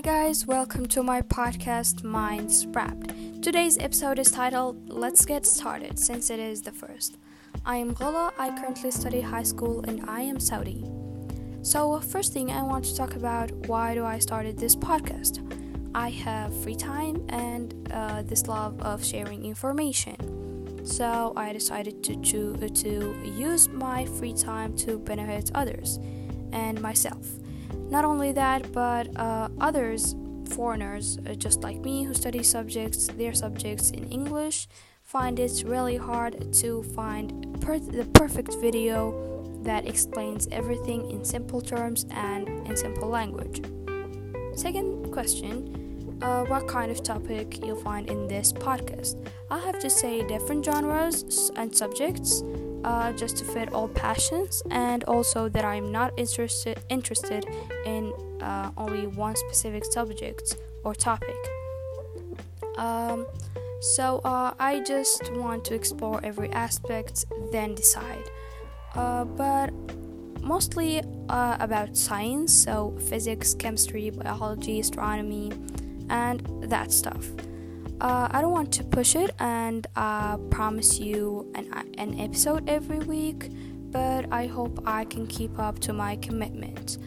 guys, welcome to my podcast Minds Wrapped. Today's episode is titled Let's Get Started since it is the first. I am Ghala, I currently study high school and I am Saudi. So, first thing I want to talk about why do I started this podcast? I have free time and uh, this love of sharing information. So, I decided to, to, to use my free time to benefit others and myself. Not only that, but uh, others, foreigners uh, just like me, who study subjects, their subjects in English, find it really hard to find per- the perfect video that explains everything in simple terms and in simple language. Second question uh, What kind of topic you'll find in this podcast? I have to say different genres and subjects uh, just to fit all passions, and also that I'm not interested interested in uh, only one specific subject or topic. Um, so uh, I just want to explore every aspect, then decide. Uh, but mostly uh, about science, so physics, chemistry, biology, astronomy, and that stuff. Uh, I don't want to push it and uh, promise you an, an episode every week, but I hope I can keep up to my commitment.